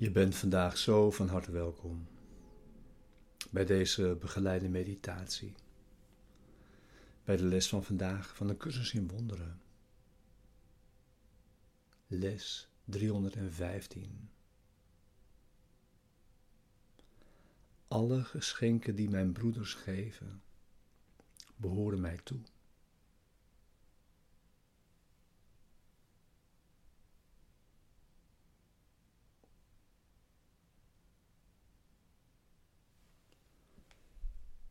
Je bent vandaag zo van harte welkom bij deze begeleide meditatie. Bij de les van vandaag van de cursus in wonderen. Les 315. Alle geschenken die mijn broeders geven, behoren mij toe.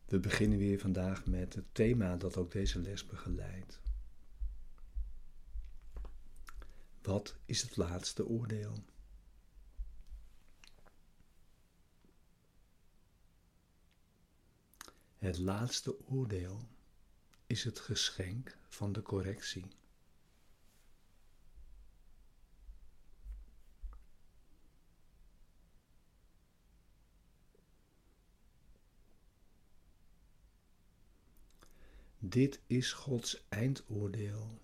We beginnen weer vandaag met het thema dat ook deze les begeleidt. Wat is het laatste oordeel? Het laatste oordeel is het geschenk van de correctie. Dit is Gods eindoordeel.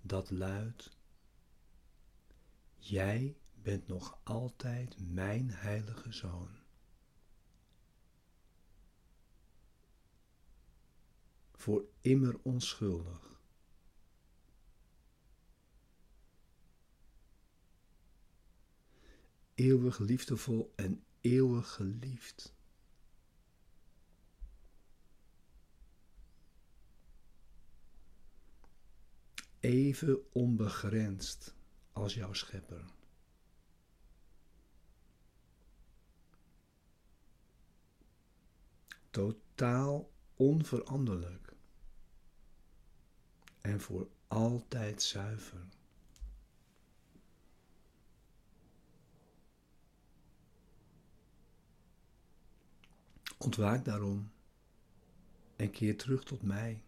Dat luidt: Jij bent nog altijd mijn heilige zoon. Voor immer onschuldig. Eeuwig liefdevol en eeuwig geliefd. Even onbegrensd als jouw schepper. Totaal onveranderlijk en voor altijd zuiver. Ontwaak daarom en keer terug tot mij.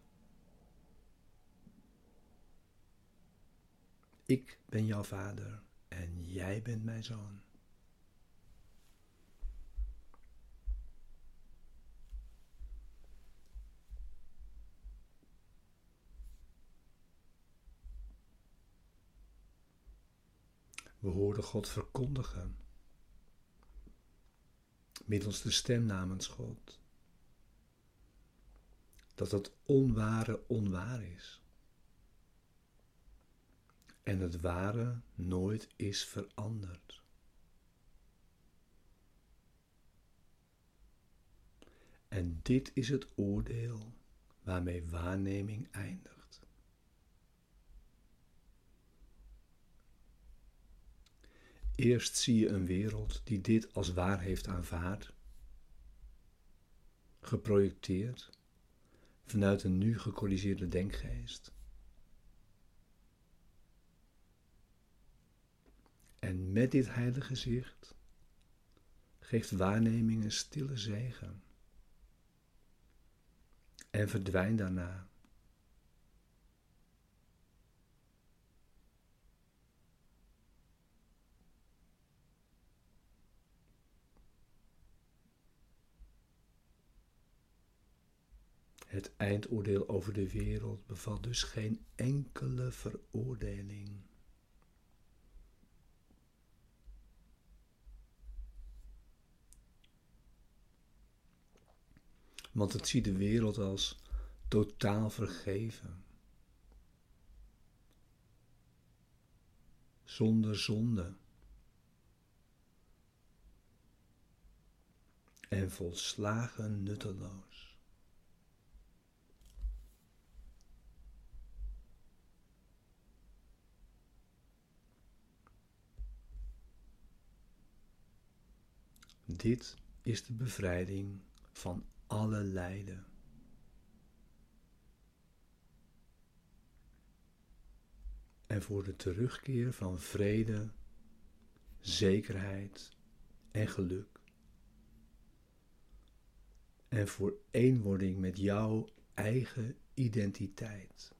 Ik ben jouw vader en jij bent mijn zoon. We hoorden God verkondigen middels de stem namens God dat het onware onwaar is en het ware nooit is veranderd. En dit is het oordeel waarmee waarneming eindigt. Eerst zie je een wereld die dit als waar heeft aanvaard, geprojecteerd vanuit een nu gecorrigeerde denkgeest. En met dit heilige zicht geeft waarneming een stille zegen en verdwijnt daarna. Het eindoordeel over de wereld bevat dus geen enkele veroordeling. Want het ziet de wereld als totaal vergeven. Zonder zonde. En volslagen nutteloos. Dit is de bevrijding van alle lijden. En voor de terugkeer van vrede, zekerheid en geluk. En voor eenwording met jouw eigen identiteit.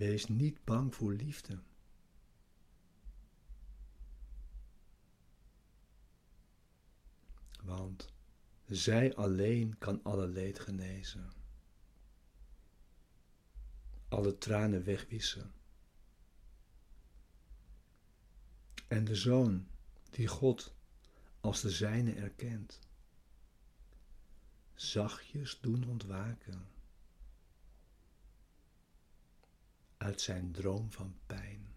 Wees niet bang voor liefde. Want Zij alleen kan alle leed genezen, alle tranen wegwissen. En de Zoon die God als de zijne erkent, zachtjes doen ontwaken uit zijn droom van pijn.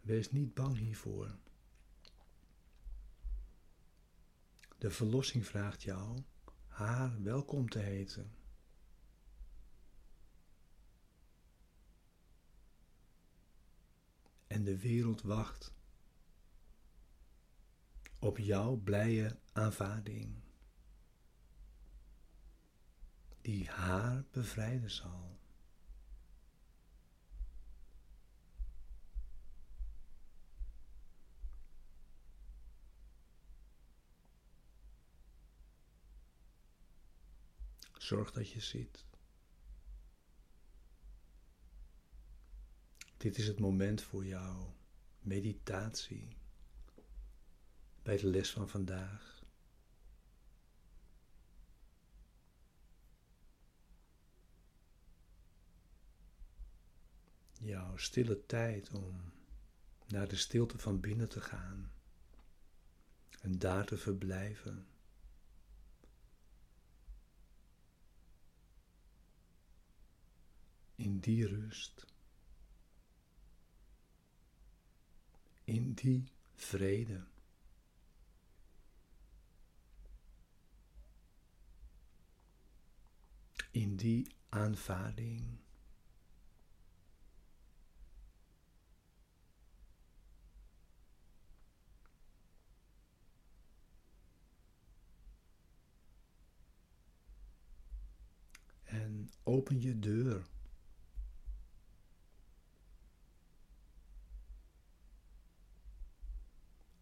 Wees niet bang hiervoor. De verlossing vraagt jou haar welkom te heten. En de wereld wacht op jouw blije aanvaarding, die haar bevrijden zal. Zorg dat je ziet. Dit is het moment voor jou, meditatie, bij de les van vandaag. Jouw stille tijd om naar de stilte van binnen te gaan en daar te verblijven. in die rust, in die vrede. In die aanvaarding. En open je deur.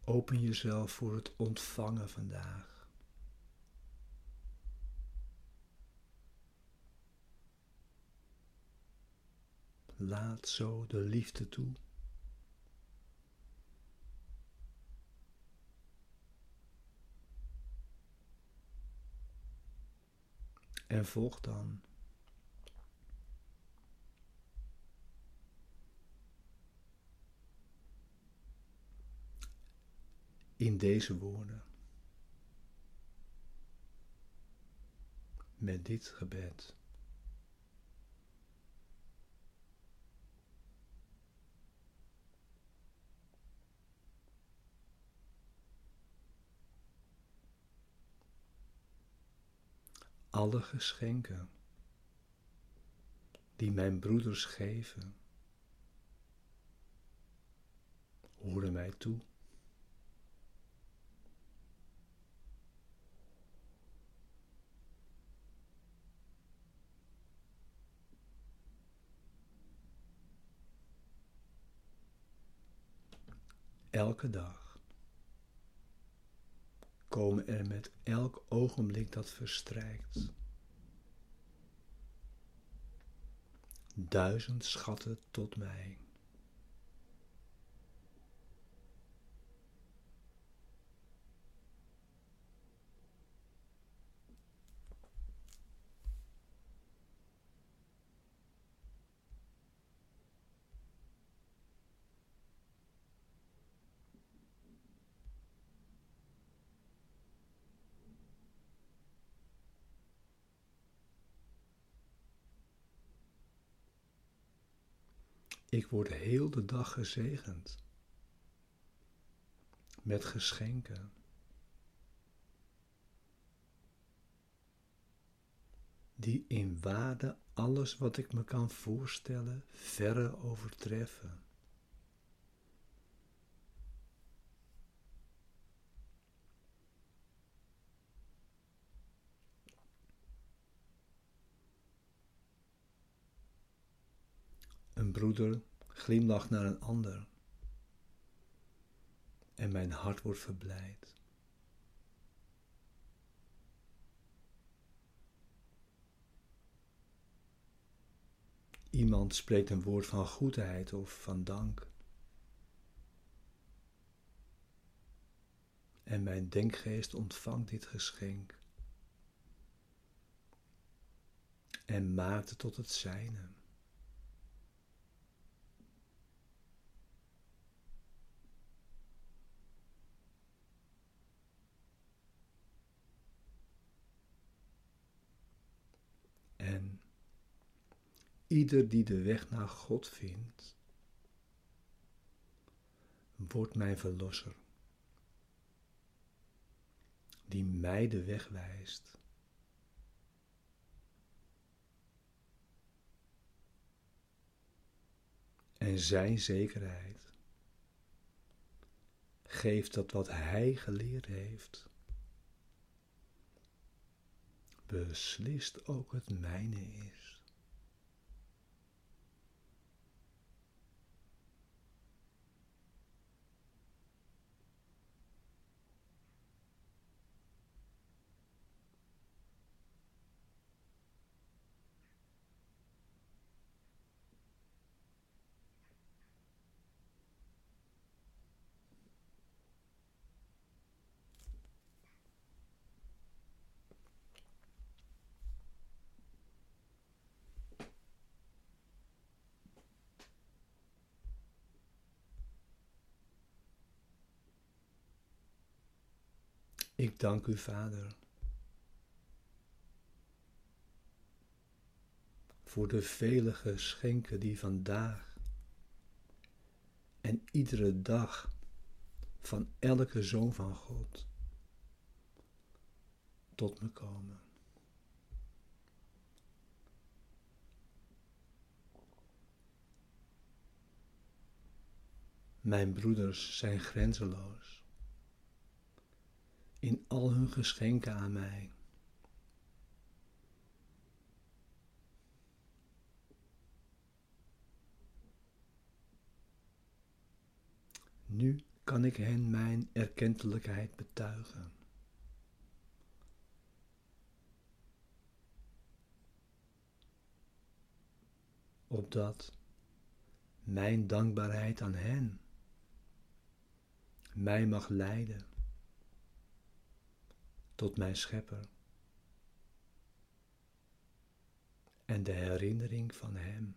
Open jezelf voor het ontvangen vandaag. Laat zo de liefde toe. En volg dan in deze woorden. Met dit gebed. Alle geschenken die mijn broeders geven, horen mij toe. Elke dag komen er met elk ogenblik dat verstrijkt duizend schatten tot mij. Ik word heel de dag gezegend met geschenken. Die in waarde alles wat ik me kan voorstellen verre overtreffen. Een broeder glimlacht naar een ander en mijn hart wordt verblijd. Iemand spreekt een woord van goedheid of van dank. En mijn denkgeest ontvangt dit geschenk en maakt het tot het zijne. En ieder die de weg naar God vindt, wordt mijn verlosser, die mij de weg wijst. En zijn zekerheid geeft dat wat hij geleerd heeft, beslist ook het mijne is. Ik dank u, Vader, voor de vele geschenken die vandaag en iedere dag van elke zoon van God tot me komen. Mijn broeders zijn grenzeloos in al hun geschenken aan mij. Nu kan ik hen mijn erkentelijkheid betuigen. Opdat mijn dankbaarheid aan hen mij mag leiden tot mijn schepper en de herinnering van Hem.